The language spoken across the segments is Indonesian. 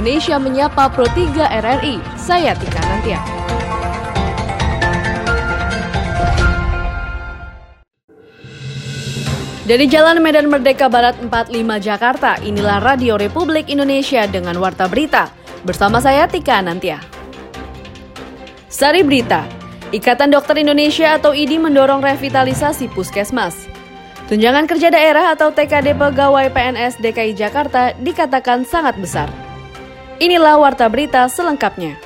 Indonesia menyapa Pro 3 RRI. Saya Tika Nantia. Dari Jalan Medan Merdeka Barat 45 Jakarta, inilah Radio Republik Indonesia dengan Warta Berita. Bersama saya Tika Nantia. Sari Berita, Ikatan Dokter Indonesia atau IDI mendorong revitalisasi puskesmas. Tunjangan kerja daerah atau TKD pegawai PNS DKI Jakarta dikatakan sangat besar. Inilah Warta Berita selengkapnya.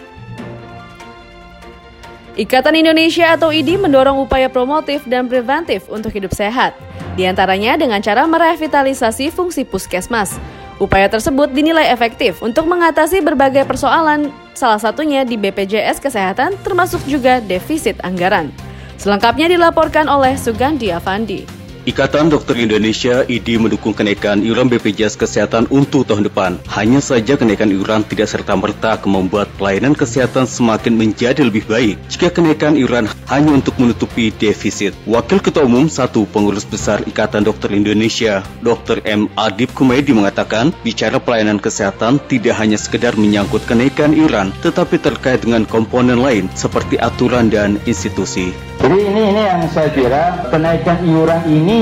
Ikatan Indonesia atau IDI mendorong upaya promotif dan preventif untuk hidup sehat, di antaranya dengan cara merevitalisasi fungsi puskesmas. Upaya tersebut dinilai efektif untuk mengatasi berbagai persoalan, salah satunya di BPJS Kesehatan termasuk juga defisit anggaran. Selengkapnya dilaporkan oleh Sugandi Avandi. Ikatan Dokter Indonesia IDI mendukung kenaikan iuran BPJS Kesehatan untuk tahun depan. Hanya saja kenaikan iuran tidak serta-merta akan membuat pelayanan kesehatan semakin menjadi lebih baik jika kenaikan iuran hanya untuk menutupi defisit. Wakil Ketua Umum satu pengurus besar Ikatan Dokter Indonesia, Dr. M. Adib Kumedi mengatakan, bicara pelayanan kesehatan tidak hanya sekedar menyangkut kenaikan iuran, tetapi terkait dengan komponen lain seperti aturan dan institusi. Jadi ini ini yang saya kira kenaikan iuran ini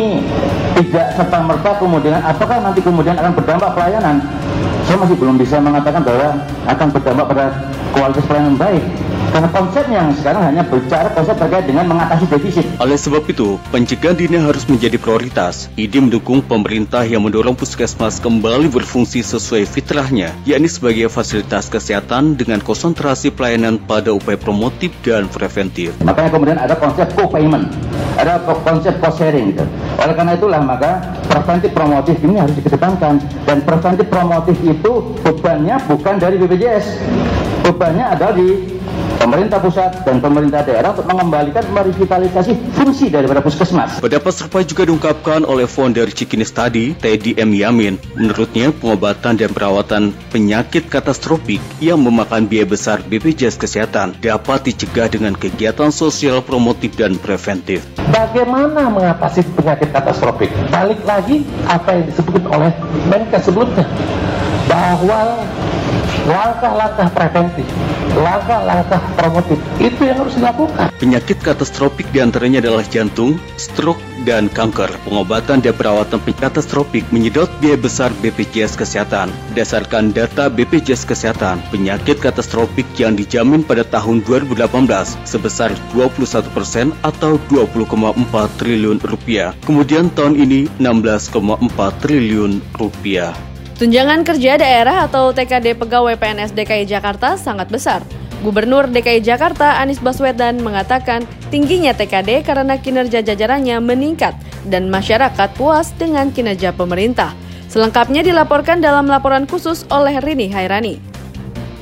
tidak serta merta kemudian apakah nanti kemudian akan berdampak pelayanan. Saya masih belum bisa mengatakan bahwa akan berdampak pada kualitas pelayanan baik. Karena konsep yang sekarang hanya bicara konsep terkait dengan mengatasi defisit. Oleh sebab itu, pencegahan dini harus menjadi prioritas. IDI mendukung pemerintah yang mendorong puskesmas kembali berfungsi sesuai fitrahnya, yakni sebagai fasilitas kesehatan dengan konsentrasi pelayanan pada upaya promotif dan preventif. Makanya kemudian ada konsep co-payment, ada konsep cost-sharing gitu. Oleh karena itulah maka preventif promotif ini harus dikedepankan dan preventif promotif itu bebannya bukan dari BPJS, bebannya ada di pemerintah pusat dan pemerintah daerah untuk mengembalikan merevitalisasi fungsi daripada puskesmas. Pendapat serupa juga diungkapkan oleh founder Cikini Study, Teddy M. Yamin. Menurutnya, pengobatan dan perawatan penyakit katastrofik yang memakan biaya besar BPJS Kesehatan dapat dicegah dengan kegiatan sosial promotif dan preventif. Bagaimana mengatasi penyakit katastrofik? Balik lagi apa yang disebut oleh Menkes sebelumnya bahwa langkah-langkah preventif, langkah-langkah promotif itu yang harus dilakukan. Penyakit katastrofik di antaranya adalah jantung, stroke, dan kanker. Pengobatan dan perawatan penyakit katastrofik menyedot biaya besar BPJS Kesehatan. Berdasarkan data BPJS Kesehatan, penyakit katastrofik yang dijamin pada tahun 2018 sebesar 21 persen atau 20,4 triliun rupiah. Kemudian tahun ini 16,4 triliun rupiah. Tunjangan kerja daerah atau TKD pegawai PNS DKI Jakarta sangat besar. Gubernur DKI Jakarta Anies Baswedan mengatakan tingginya TKD karena kinerja jajarannya meningkat dan masyarakat puas dengan kinerja pemerintah. Selengkapnya dilaporkan dalam laporan khusus oleh Rini Hairani.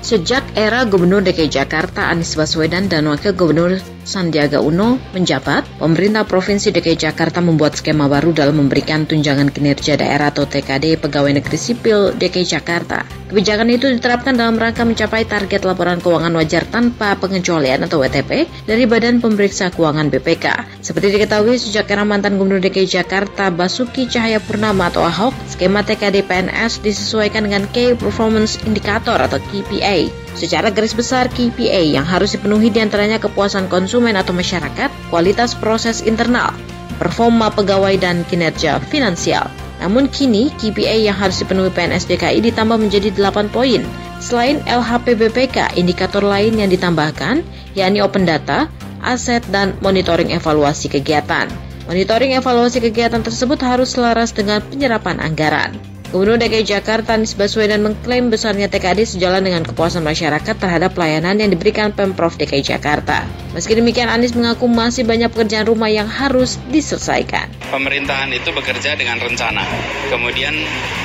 Sejak era Gubernur DKI Jakarta Anies Baswedan dan Wakil Gubernur Sandiaga Uno menjabat, pemerintah Provinsi DKI Jakarta membuat skema baru dalam memberikan tunjangan kinerja daerah atau TKD pegawai negeri sipil DKI Jakarta. Kebijakan itu diterapkan dalam rangka mencapai target laporan keuangan wajar tanpa pengecualian atau WTP dari Badan Pemeriksa Keuangan BPK. Seperti diketahui sejak era mantan Gubernur DKI Jakarta Basuki Cahaya Purnama atau Ahok, skema TKD PNS disesuaikan dengan Key Performance Indicator atau KPI. Secara garis besar KPI yang harus dipenuhi di antaranya kepuasan konsumen atau masyarakat, kualitas proses internal, performa pegawai dan kinerja finansial. Namun kini KPI yang harus dipenuhi PNS DKI ditambah menjadi 8 poin. Selain LHPBPK, indikator lain yang ditambahkan yakni open data, aset, dan monitoring evaluasi kegiatan. Monitoring evaluasi kegiatan tersebut harus selaras dengan penyerapan anggaran. Gubernur DKI Jakarta Anies Baswedan mengklaim besarnya TKD sejalan dengan kepuasan masyarakat terhadap pelayanan yang diberikan Pemprov DKI Jakarta. Meski demikian Anies mengaku masih banyak pekerjaan rumah yang harus diselesaikan. Pemerintahan itu bekerja dengan rencana. Kemudian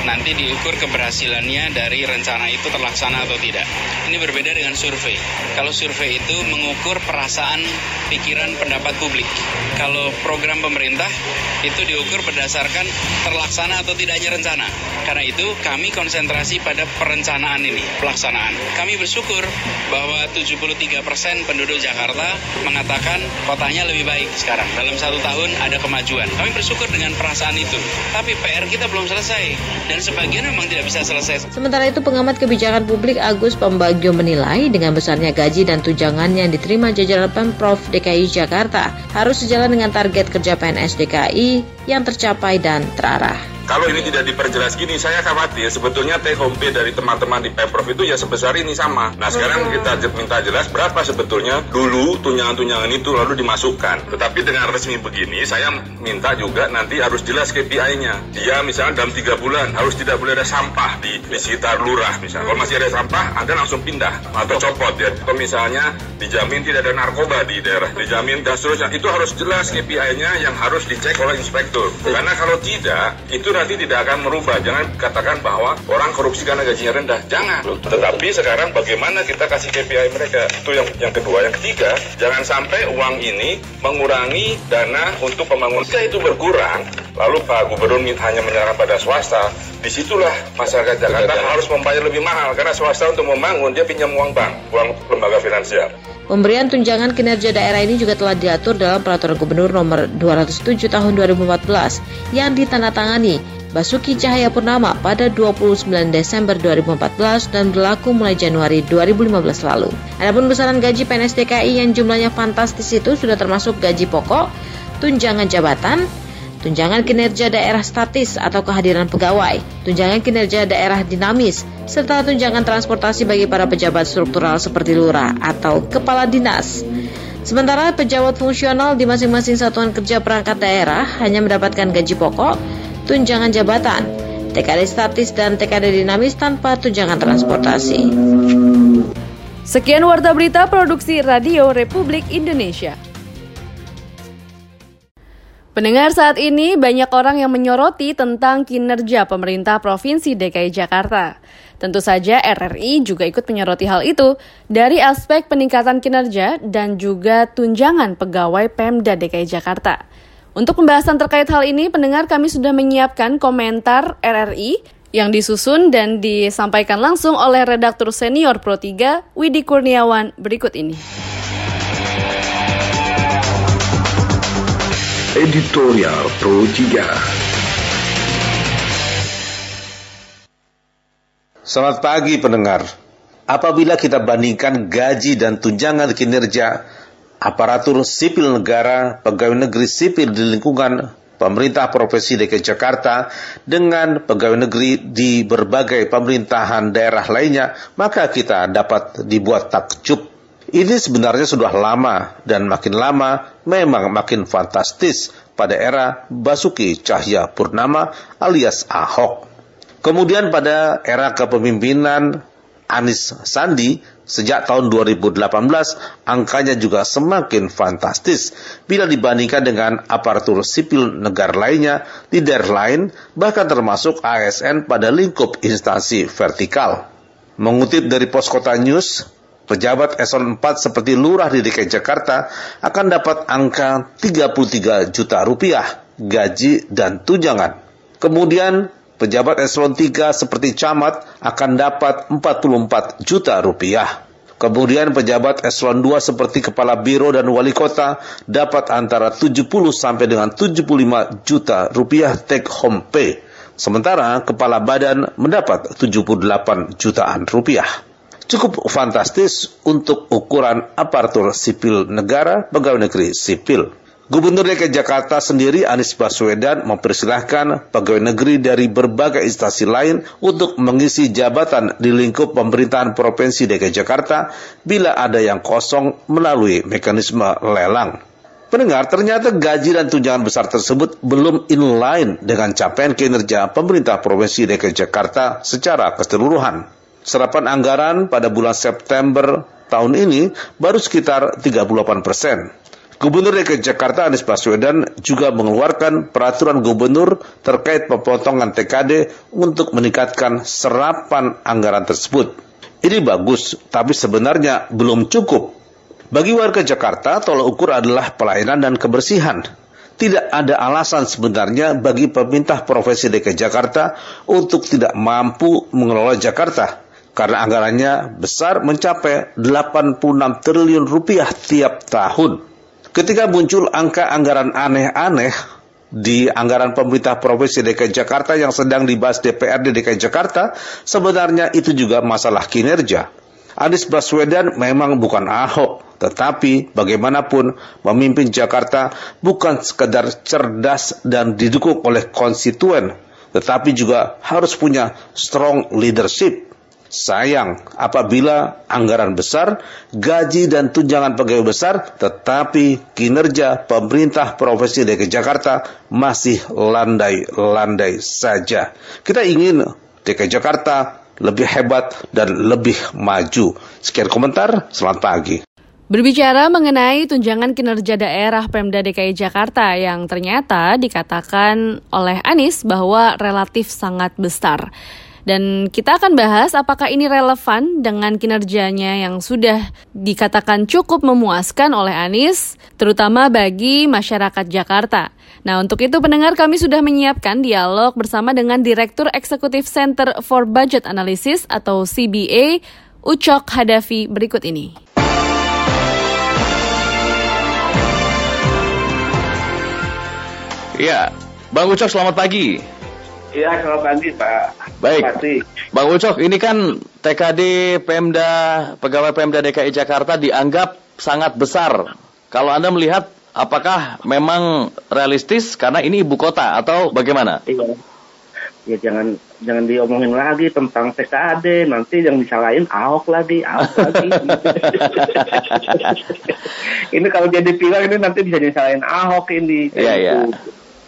nanti diukur keberhasilannya dari rencana itu terlaksana atau tidak. Ini berbeda dengan survei. Kalau survei itu mengukur perasaan, pikiran, pendapat publik. Kalau program pemerintah itu diukur berdasarkan terlaksana atau tidaknya rencana. Karena itu kami konsentrasi pada perencanaan ini, pelaksanaan. Kami bersyukur bahwa 73 persen penduduk Jakarta mengatakan kotanya lebih baik sekarang. Dalam satu tahun ada kemajuan. Kami bersyukur dengan perasaan itu. Tapi PR kita belum selesai dan sebagian memang tidak bisa selesai. Sementara itu pengamat kebijakan publik Agus Pambagio menilai dengan besarnya gaji dan tunjangan yang diterima jajaran Pemprov DKI Jakarta harus sejalan dengan target kerja PNS DKI yang tercapai dan terarah. Kalau ini tidak diperjelas gini, saya khawatir sebetulnya take home pay dari teman-teman di Pemprov itu ya sebesar ini sama. Nah sekarang kita minta jelas berapa sebetulnya dulu tunjangan-tunjangan itu lalu dimasukkan. Tetapi dengan resmi begini, saya minta juga nanti harus jelas KPI-nya. Dia misalnya dalam tiga bulan harus tidak boleh ada sampah di, di sekitar lurah misalnya. Kalau masih ada sampah, Anda langsung pindah atau copot ya. Atau misalnya dijamin tidak ada narkoba di daerah, dijamin dan seterusnya. Itu harus jelas KPI-nya yang harus dicek oleh inspektur. Karena kalau tidak, itu nanti tidak akan merubah. Jangan katakan bahwa orang korupsi karena gajinya rendah. Jangan. Tetapi sekarang bagaimana kita kasih KPI mereka? Itu yang yang kedua. Yang ketiga, jangan sampai uang ini mengurangi dana untuk pembangunan. Jika itu berkurang, lalu Pak Gubernur hanya menyerahkan pada swasta, di situlah masyarakat Jakarta harus membayar lebih mahal karena swasta untuk membangun dia pinjam uang bank, uang lembaga finansial. Pemberian tunjangan kinerja daerah ini juga telah diatur dalam Peraturan Gubernur Nomor 207 Tahun 2014 yang ditandatangani Basuki Cahaya Purnama pada 29 Desember 2014 dan berlaku mulai Januari 2015 lalu. Adapun besaran gaji PNS DKI yang jumlahnya fantastis itu sudah termasuk gaji pokok, tunjangan jabatan, tunjangan kinerja daerah statis atau kehadiran pegawai, tunjangan kinerja daerah dinamis, serta tunjangan transportasi bagi para pejabat struktural seperti lurah atau kepala dinas. Sementara pejabat fungsional di masing-masing satuan kerja perangkat daerah hanya mendapatkan gaji pokok, tunjangan jabatan, TKD statis dan TKD dinamis tanpa tunjangan transportasi. Sekian warta berita produksi Radio Republik Indonesia. Pendengar saat ini banyak orang yang menyoroti tentang kinerja pemerintah Provinsi DKI Jakarta. Tentu saja RRI juga ikut menyoroti hal itu dari aspek peningkatan kinerja dan juga tunjangan pegawai Pemda DKI Jakarta. Untuk pembahasan terkait hal ini, pendengar kami sudah menyiapkan komentar RRI yang disusun dan disampaikan langsung oleh redaktur senior Pro 3 Widi Kurniawan berikut ini. Editorial Pro 3 Selamat pagi pendengar. Apabila kita bandingkan gaji dan tunjangan kinerja aparatur sipil negara, pegawai negeri sipil di lingkungan pemerintah Provinsi DKI Jakarta dengan pegawai negeri di berbagai pemerintahan daerah lainnya, maka kita dapat dibuat takjub ini sebenarnya sudah lama dan makin lama memang makin fantastis pada era Basuki Cahya Purnama alias Ahok. Kemudian pada era kepemimpinan Anis Sandi sejak tahun 2018 angkanya juga semakin fantastis bila dibandingkan dengan aparatur sipil negara lainnya di daerah lain bahkan termasuk ASN pada lingkup instansi vertikal. Mengutip dari Pos Kota News, Pejabat eselon 4 seperti lurah di DKI Jakarta akan dapat angka 33 juta rupiah gaji dan tunjangan. Kemudian pejabat eselon 3 seperti camat akan dapat 44 juta rupiah. Kemudian pejabat eselon 2 seperti kepala biro dan wali kota dapat antara 70 sampai dengan 75 juta rupiah take home pay. Sementara kepala badan mendapat 78 jutaan rupiah cukup fantastis untuk ukuran aparatur sipil negara pegawai negeri sipil. Gubernur DKI Jakarta sendiri Anies Baswedan mempersilahkan pegawai negeri dari berbagai instansi lain untuk mengisi jabatan di lingkup pemerintahan Provinsi DKI Jakarta bila ada yang kosong melalui mekanisme lelang. Pendengar, ternyata gaji dan tunjangan besar tersebut belum inline dengan capaian kinerja pemerintah Provinsi DKI Jakarta secara keseluruhan serapan anggaran pada bulan September tahun ini baru sekitar 38 persen. Gubernur DKI Jakarta Anies Baswedan juga mengeluarkan peraturan gubernur terkait pemotongan TKD untuk meningkatkan serapan anggaran tersebut. Ini bagus, tapi sebenarnya belum cukup. Bagi warga Jakarta, tolak ukur adalah pelayanan dan kebersihan. tidak ada alasan sebenarnya bagi pemerintah Provinsi DKI Jakarta untuk tidak mampu mengelola Jakarta karena anggarannya besar mencapai 86 triliun rupiah tiap tahun. Ketika muncul angka anggaran aneh-aneh di anggaran pemerintah Provinsi DKI Jakarta yang sedang dibahas DPRD DKI Jakarta, sebenarnya itu juga masalah kinerja. Anies Baswedan memang bukan Ahok, tetapi bagaimanapun memimpin Jakarta bukan sekedar cerdas dan didukung oleh konstituen, tetapi juga harus punya strong leadership. Sayang apabila anggaran besar, gaji dan tunjangan pegawai besar, tetapi kinerja pemerintah Provinsi DKI Jakarta masih landai-landai saja. Kita ingin DKI Jakarta lebih hebat dan lebih maju. Sekian komentar, selamat pagi. Berbicara mengenai tunjangan kinerja daerah Pemda DKI Jakarta yang ternyata dikatakan oleh Anies bahwa relatif sangat besar. Dan kita akan bahas apakah ini relevan dengan kinerjanya yang sudah dikatakan cukup memuaskan oleh Anies, terutama bagi masyarakat Jakarta. Nah, untuk itu pendengar kami sudah menyiapkan dialog bersama dengan Direktur Eksekutif Center for Budget Analysis atau CBA, Ucok Hadafi berikut ini. Ya, Bang Ucok selamat pagi. Iya, selamat pagi Pak. Baik, Bang Ucok, ini kan TKD Pemda, pegawai Pemda DKI Jakarta dianggap sangat besar. Kalau Anda melihat, apakah memang realistis karena ini ibu kota atau bagaimana? Iya. Ya jangan jangan diomongin lagi tentang TKD, nanti yang disalahin Ahok lagi, Ahok lagi. ini kalau jadi pilih ini nanti bisa disalahin Ahok ini. Iya, iya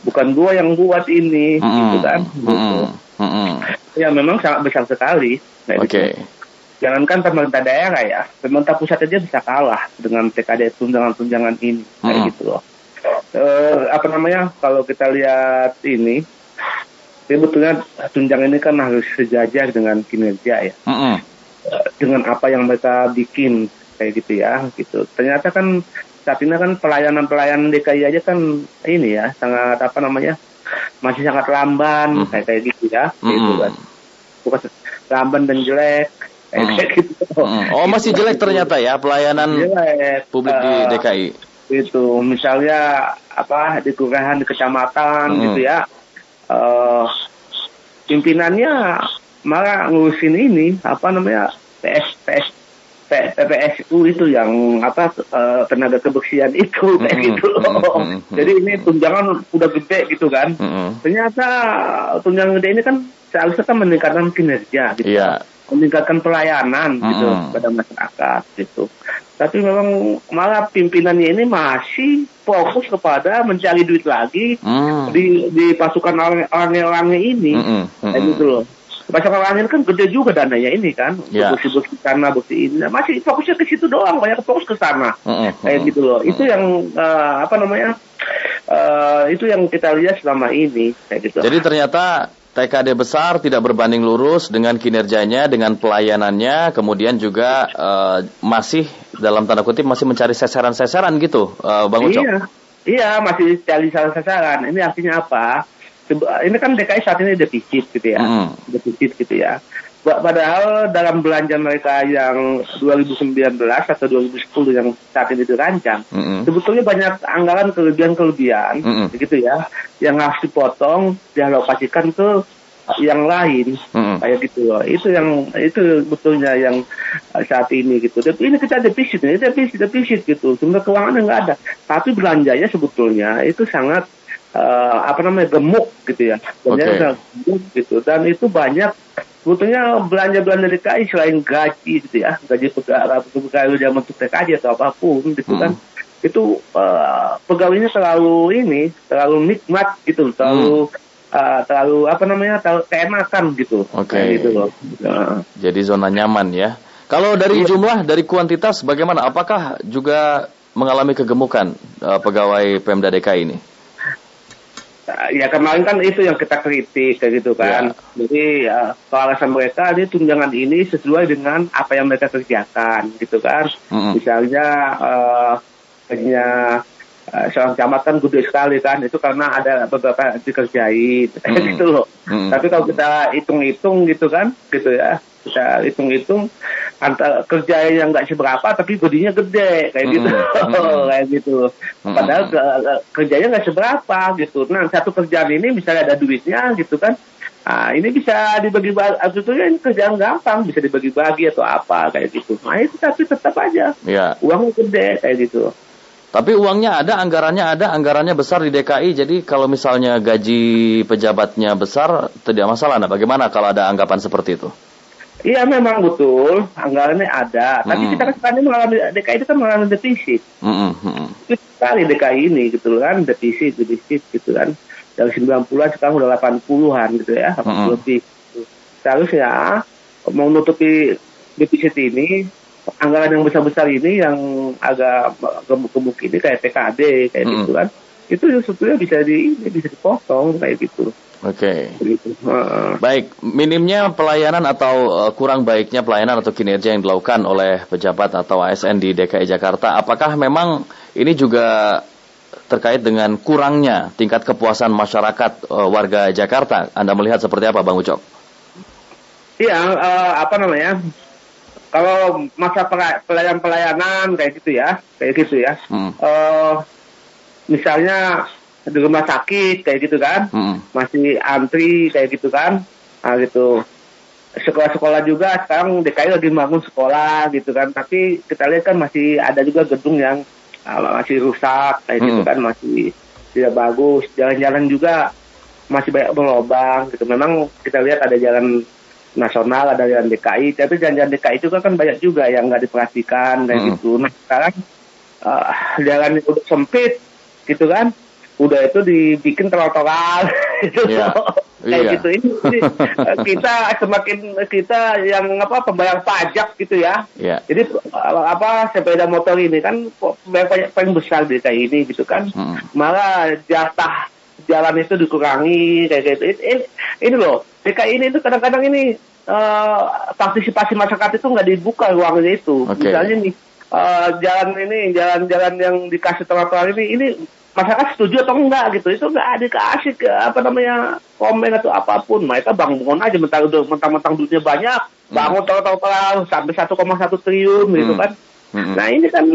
bukan gua yang buat ini mm -hmm. gitu kan gitu. Mm -hmm. ya memang sangat besar sekali nah, oke okay. jangankan pemerintah daerah ya pemerintah pusat aja bisa kalah dengan TKD tunjangan-tunjangan ini mm -hmm. kayak gitu loh e, apa namanya kalau kita lihat ini sebetulnya tunjangan ini kan harus sejajar dengan kinerja ya mm -hmm. dengan apa yang mereka bikin kayak gitu ya gitu ternyata kan saat ini kan pelayanan-pelayanan DKI aja kan ini ya sangat apa namanya masih sangat lamban hmm. kayak kayak gitu ya hmm. gitu kan bukan lamban dan jelek kayak hmm. gitu. Hmm. Oh masih jelek ternyata ya pelayanan jelek. publik di eh, DKI. Itu misalnya apa di kelurahan di kecamatan hmm. gitu ya uh, pimpinannya malah ngurusin ini apa namanya PS PS PPSU itu yang apa uh, tenaga kebersihan itu kayak mm -hmm. gitu loh. Mm -hmm. Jadi ini tunjangan udah gede gitu kan. Mm -hmm. Ternyata tunjangan gede ini kan seharusnya kan meningkatkan kinerja gitu. Yeah. Meningkatkan pelayanan mm -hmm. gitu pada masyarakat gitu. Tapi memang malah pimpinannya ini masih fokus kepada mencari duit lagi mm. di di pasukan orang-orang ini. Mm -hmm. Kayak gitu loh. Masyarakat lain kan gede juga dananya ini kan. Yeah. Bukti-bukti sana, bukti ini. Masih fokusnya ke situ doang, banyak fokus ke sana. Mm -hmm. Kayak gitu loh. Mm -hmm. Itu yang uh, apa namanya? Uh, itu yang kita lihat selama ini kayak gitu. Jadi ternyata TKD besar tidak berbanding lurus dengan kinerjanya, dengan pelayanannya, kemudian juga uh, masih dalam tanda kutip masih mencari sasaran-sasaran gitu, uh, Bang Ucok. Iya, iya masih cari sasaran. Ini artinya apa? Ini kan DKI saat ini defisit gitu ya, mm. defisit gitu ya. Padahal dalam belanja mereka yang 2019 atau 2010 yang saat ini dirancang, mm -hmm. sebetulnya banyak anggaran kelebihan-kelebihan, mm -hmm. gitu ya, yang harus dipotong, dialokasikan ke yang lain, mm -hmm. kayak gitu loh. Itu yang itu betulnya yang saat ini gitu. Tapi ini kita defisit, ini defisit, defisit gitu. Sumber keuangannya nggak ada, tapi belanjanya sebetulnya itu sangat uh, apa namanya gemuk gitu ya belanja okay. gemuk gitu dan itu banyak sebetulnya belanja-belanja DKI selain gaji gitu ya gaji pegawai pegawai yang untuk TKJ atau apa pun gitu kan. hmm. kan itu uh, pegawainya terlalu ini terlalu nikmat gitu terlalu hmm. Uh, terlalu apa namanya terlalu keenakan gitu oke okay. gitu loh nah. jadi zona nyaman ya kalau dari iya. jumlah dari kuantitas bagaimana apakah juga mengalami kegemukan uh, pegawai Pemda DKI ini ya kemarin kan itu yang kita kritik kayak gitu kan. Ya. Jadi ya, alasan mereka ini tunjangan ini sesuai dengan apa yang mereka kerjakan gitu kan. Mm -hmm. Misalnya uh, uh, seorang camat kan gede sekali kan itu karena ada beberapa dikerjain hmm. gitu loh hmm. tapi kalau kita hitung-hitung gitu kan gitu ya kita hitung-hitung antara kerja yang nggak seberapa tapi bodinya gede kayak gitu mm. kayak gitu padahal ke, kerjanya nggak seberapa gitu nah satu kerjaan ini misalnya ada duitnya gitu kan Nah, ini bisa dibagi bagi itu ini kerjaan gampang bisa dibagi-bagi atau apa kayak gitu. Nah itu tapi tetap aja ya. uangnya gede kayak gitu. Tapi uangnya ada, anggarannya ada, anggarannya besar di DKI. Jadi kalau misalnya gaji pejabatnya besar, tidak masalah. Nah, bagaimana kalau ada anggapan seperti itu? Iya memang betul anggarannya ada, tapi kita kan sekarang mengalami DKI itu kan mengalami defisit. Mm -hmm. Sekali DKI ini gitu kan defisit, defisit gitu kan. Dari 90-an sekarang udah 80-an gitu ya, 80 mm -hmm. lebih. Gitu. Seharusnya mau nutupi defisit ini anggaran yang besar-besar ini yang agak gemuk-gemuk ini kayak PKD kayak mm -hmm. gitu kan itu sebetulnya bisa di bisa dipotong kayak gitu. Oke. Okay. Baik, minimnya pelayanan atau uh, kurang baiknya pelayanan atau kinerja yang dilakukan oleh pejabat atau ASN di DKI Jakarta, apakah memang ini juga terkait dengan kurangnya tingkat kepuasan masyarakat uh, warga Jakarta? Anda melihat seperti apa, Bang Ucok? Iya, uh, apa namanya? Kalau masa pelayanan pelayanan kayak gitu ya, kayak gitu ya. Hmm. Uh, misalnya di rumah sakit kayak gitu kan. Hmm. masih antri kayak gitu kan. Nah gitu. Sekolah-sekolah juga sekarang DKI lagi bangun sekolah gitu kan. Tapi kita lihat kan masih ada juga gedung yang uh, masih rusak kayak gitu hmm. gitu kan. Masih tidak bagus. Jalan-jalan juga masih banyak berlobang gitu. Memang kita lihat ada jalan nasional ada jalan DKI tapi jalan-jalan DKI itu kan banyak juga yang nggak diperhatikan kayak hmm. gitu. Nah sekarang uh, jalan udah sempit gitu kan udah itu dibikin trotoar gitu yeah. kayak yeah. gitu ini, ini kita semakin kita yang apa pembayar pajak gitu ya yeah. jadi apa sepeda motor ini kan banyak paling besar di kayak ini gitu kan hmm. malah jatah jalan itu dikurangi kayak gitu ini, ini loh DKI ini itu kadang-kadang ini uh, partisipasi masyarakat itu nggak dibuka ruangnya itu okay. misalnya nih uh, jalan ini jalan-jalan yang dikasih trotoar ini ini masyarakat setuju atau enggak gitu itu enggak ada kasih ke apa namanya komen atau apa pun mereka bangun aja mentang mentang duitnya banyak hmm. bangun total-total sampai 1,1 triliun gitu hmm. kan hmm. nah ini kan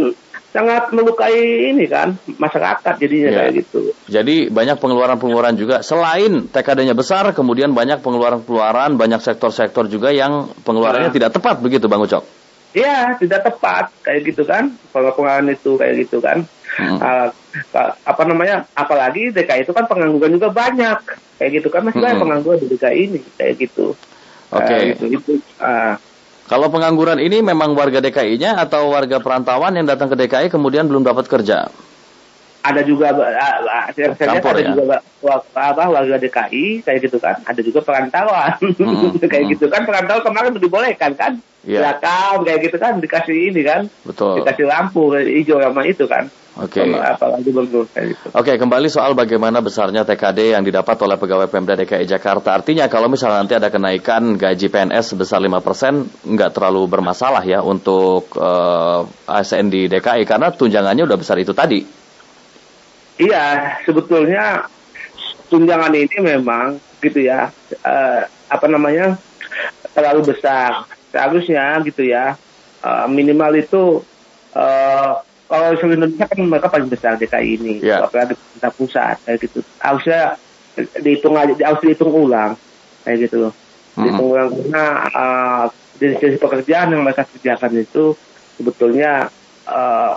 sangat melukai ini kan masyarakat jadinya ya. kayak gitu. Jadi banyak pengeluaran-pengeluaran juga selain TKD-nya besar, kemudian banyak pengeluaran-pengeluaran, banyak sektor-sektor juga yang pengeluarannya ya. tidak tepat begitu Bang Ucok. Iya, tidak tepat kayak gitu kan, pengeluaran itu kayak gitu kan. Hmm. Uh, apa namanya? Apalagi DKI itu kan pengangguran juga banyak, kayak gitu kan masih hmm. banyak pengangguran di DKI ini, kayak gitu. Oke. Okay. Uh, gitu, uh, Kalau pengangguran ini memang warga DKI-nya atau warga perantauan yang datang ke DKI kemudian belum dapat kerja? Ada juga uh, saya lihat ada ya? juga apa warga DKI kayak gitu kan ada juga perantauan hmm, kayak hmm. gitu kan perantauan kemarin dibolehkan kan yeah. belakang kayak gitu kan dikasih ini kan betul dikasih lampu hijau sama itu kan Oke. Okay. Apalagi gitu. Oke, okay, kembali soal bagaimana besarnya TKD yang didapat oleh pegawai Pemda DKI Jakarta. Artinya kalau misalnya nanti ada kenaikan gaji PNS sebesar 5%, nggak terlalu bermasalah ya untuk uh, eh, ASN di DKI karena tunjangannya udah besar itu tadi. Iya, sebetulnya tunjangan ini memang gitu ya, uh, apa namanya terlalu besar. Seharusnya gitu ya, uh, minimal itu uh, kalau seluruh Indonesia kan mereka paling besar DKI ini, yeah. apalagi pemerintah pusat kayak gitu. Harusnya dihitung aja, harus dihitung ulang kayak gitu loh. Mm-hmm. Dihitung ulang karena uh, dari sisi pekerjaan yang mereka kerjakan itu sebetulnya uh,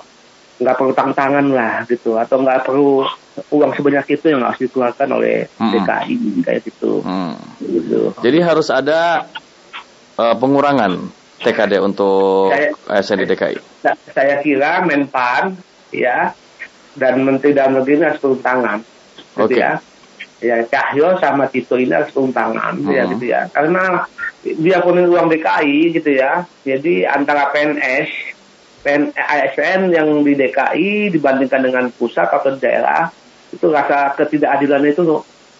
nggak perlu tangan lah gitu atau nggak perlu uang sebanyak itu yang harus dikeluarkan oleh hmm. DKI kayak gitu. Hmm. gitu. Jadi harus ada uh, pengurangan TKD untuk ASN di DKI. Saya kira Menpan ya dan Menteri Dalam Negeri harus turun tangan, gitu okay. ya. Ya Cahyo sama Tito ini harus turun tangan, hmm. ya gitu ya. Karena biarpun uang DKI gitu ya, jadi antara PNS PN, ASN yang di DKI dibandingkan dengan pusat atau daerah itu rasa ketidakadilan itu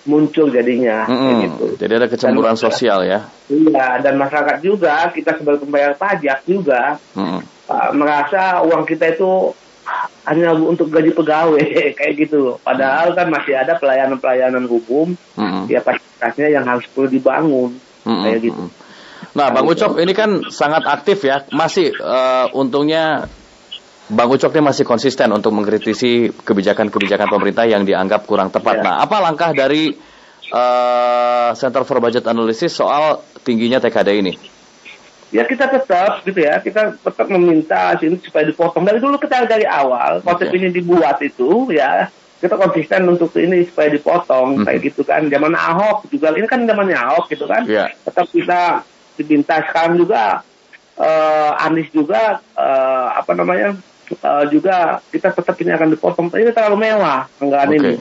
muncul jadinya mm -hmm. gitu. Jadi ada kecemburuan dan, sosial ya. Iya, dan masyarakat juga kita sebagai pembayar pajak juga mm -hmm. uh, merasa uang kita itu hanya untuk gaji pegawai kayak gitu Padahal kan masih ada pelayanan-pelayanan hukum mm-hmm. ya fasilitasnya yang harus perlu dibangun mm-hmm. kayak gitu. Nah, Bang Ucok ini kan sangat aktif ya. Masih uh, untungnya Bang Ucok ini masih konsisten untuk mengkritisi kebijakan-kebijakan pemerintah yang dianggap kurang tepat. Ya. Nah, apa langkah dari uh, Center for Budget Analysis soal tingginya TKD ini? ya kita tetap gitu ya kita tetap meminta sini supaya dipotong dari dulu kita dari awal konsep okay. ini dibuat itu ya kita konsisten untuk ini supaya dipotong hmm. kayak gitu kan zaman Ahok juga ini kan zamannya Ahok gitu kan yeah. tetap kita diminta sekarang juga uh, Anies juga uh, apa namanya uh, juga kita tetap ini akan dipotong tapi ini terlalu mewah anggaran okay. ini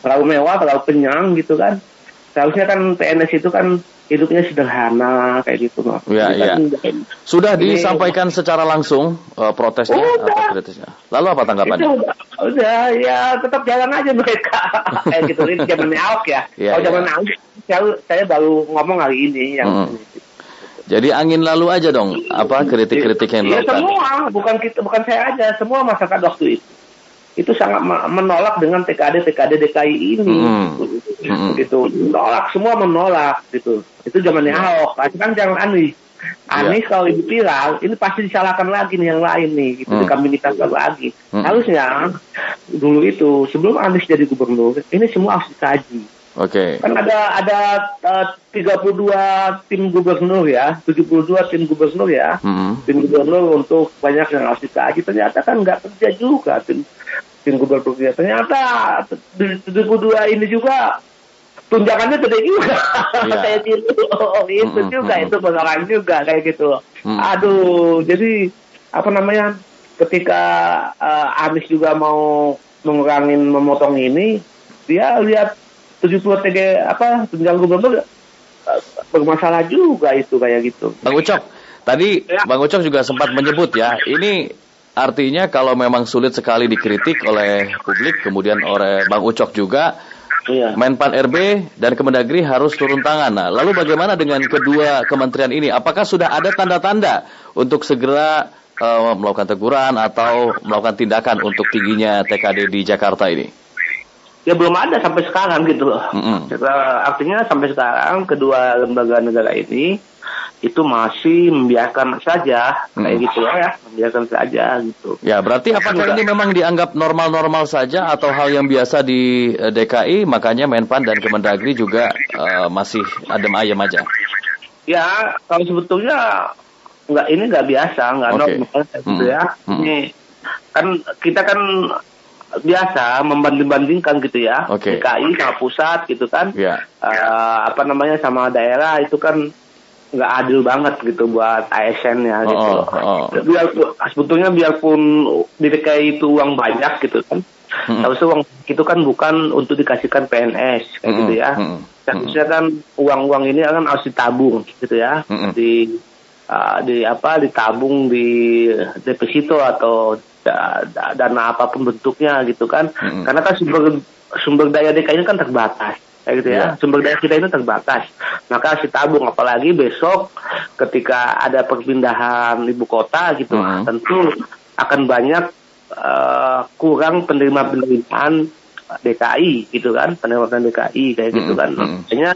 terlalu mewah terlalu kenyang gitu kan seharusnya kan PNS itu kan hidupnya sederhana kayak gitu loh. Ya, ya. Sudah ini, disampaikan secara langsung uh, protesnya udah. atau kritisnya. Lalu apa tanggapannya? Itu udah, udah, ya tetap jalan aja mereka. kayak gitu ini zaman Ahok ya. ya Kalau ya. zaman Ahok saya, saya baru ngomong hari ini yang hmm. Jadi angin lalu aja dong, apa kritik-kritik yang ya, semua, bukan kita, bukan saya aja, semua masyarakat waktu itu. Itu sangat menolak dengan TKD TKD DKI ini. Hmm. gitu. Menolak. Semua menolak gitu. Itu zamannya ya. Ahok. Kan jangan Anies. Anies ya. kalau ibu viral ini pasti disalahkan lagi nih yang lain nih gitu. Hmm. kami minta lagi. Hmm. harusnya dulu itu sebelum Anies jadi gubernur ini semua harus dikaji Oke. Okay. Kan ada ada uh, 32 tim gubernur ya, 72 tim gubernur ya, -hmm. tim gubernur untuk banyak yang harus dikaji. Ternyata kan nggak kerja juga tim tim gubernur ternyata 72 ini juga tunjangannya gede juga yeah. kayak gitu oh, itu mm -hmm. juga itu beneran juga kayak gitu mm. aduh jadi apa namanya ketika uh, Anies juga mau mengurangin memotong ini dia lihat 70 TG apa tunjangan gubernur uh, bermasalah juga itu kayak gitu Bang Ucok tadi ya. Bang Ucok juga sempat menyebut ya ini Artinya kalau memang sulit sekali dikritik oleh publik, kemudian oleh Bang Ucok juga, iya. Menpan RB dan Kemendagri harus turun tangan. Nah, lalu bagaimana dengan kedua kementerian ini? Apakah sudah ada tanda-tanda untuk segera uh, melakukan teguran atau melakukan tindakan untuk tingginya TKD di Jakarta ini? Ya belum ada sampai sekarang gitu. Mm -hmm. Artinya sampai sekarang kedua lembaga negara ini itu masih membiarkan saja kayak hmm. gitu ya membiarkan saja gitu ya berarti apakah ini memang dianggap normal-normal saja atau hal yang biasa di eh, DKI makanya Menpan dan Kemendagri juga uh, masih adem ayam aja ya kalau sebetulnya nggak ini nggak biasa nggak okay. normal gitu hmm. ya hmm. ini kan kita kan biasa membanding-bandingkan gitu ya okay. DKI sama pusat gitu kan yeah. Ya. uh, apa namanya sama daerah itu kan nggak adil banget gitu buat ASN ya gitu. Oh, oh. Biar, sebetulnya biarpun di DKI itu uang banyak gitu kan, hmm. tapi uang itu kan bukan untuk dikasihkan PNS kayak hmm. gitu ya. Hmm. Harusnya kan uang-uang ini kan harus ditabung gitu ya, hmm. di uh, di apa ditabung di deposito atau dana apa pun bentuknya gitu kan, hmm. karena kan sumber sumber daya DKI ini kan terbatas kayak gitu ya. Yeah. Sumber daya kita itu terbatas. Maka harus tabung apalagi besok ketika ada perpindahan ibu kota gitu, mm. tentu akan banyak uh, kurang penerima penerimaan DKI gitu kan, penerimaan DKI kayak gitu kan. Makanya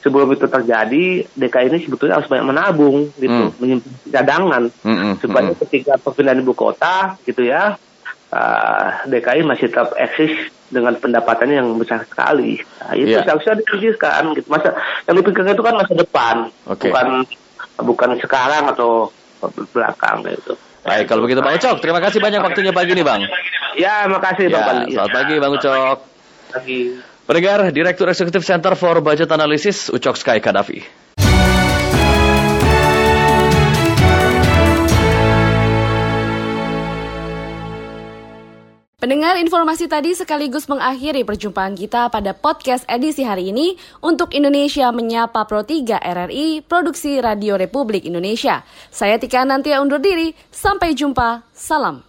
sebelum itu terjadi DKI ini sebetulnya harus banyak menabung gitu, mm. menyimpan cadangan mm supaya ketika perpindahan ibu kota gitu ya, uh, DKI masih tetap eksis dengan pendapatannya yang besar sekali. Nah, itu yeah. seharusnya dipikirkan. Gitu. Masa yang dipikirkan itu kan masa depan, okay. bukan bukan sekarang atau belakang gitu. Baik, kalau begitu Bang Ucok, terima kasih banyak waktunya pagi ini Bang. Ya, makasih ya, Bang Selamat pagi Bang Ucok. Pagi. Pendengar, Direktur Eksekutif Center for Budget Analysis, Ucok Sky Kadafi. Pendengar informasi tadi sekaligus mengakhiri perjumpaan kita pada podcast edisi hari ini untuk Indonesia Menyapa Pro 3 RRI Produksi Radio Republik Indonesia. Saya Tika Nantia undur diri, sampai jumpa, salam.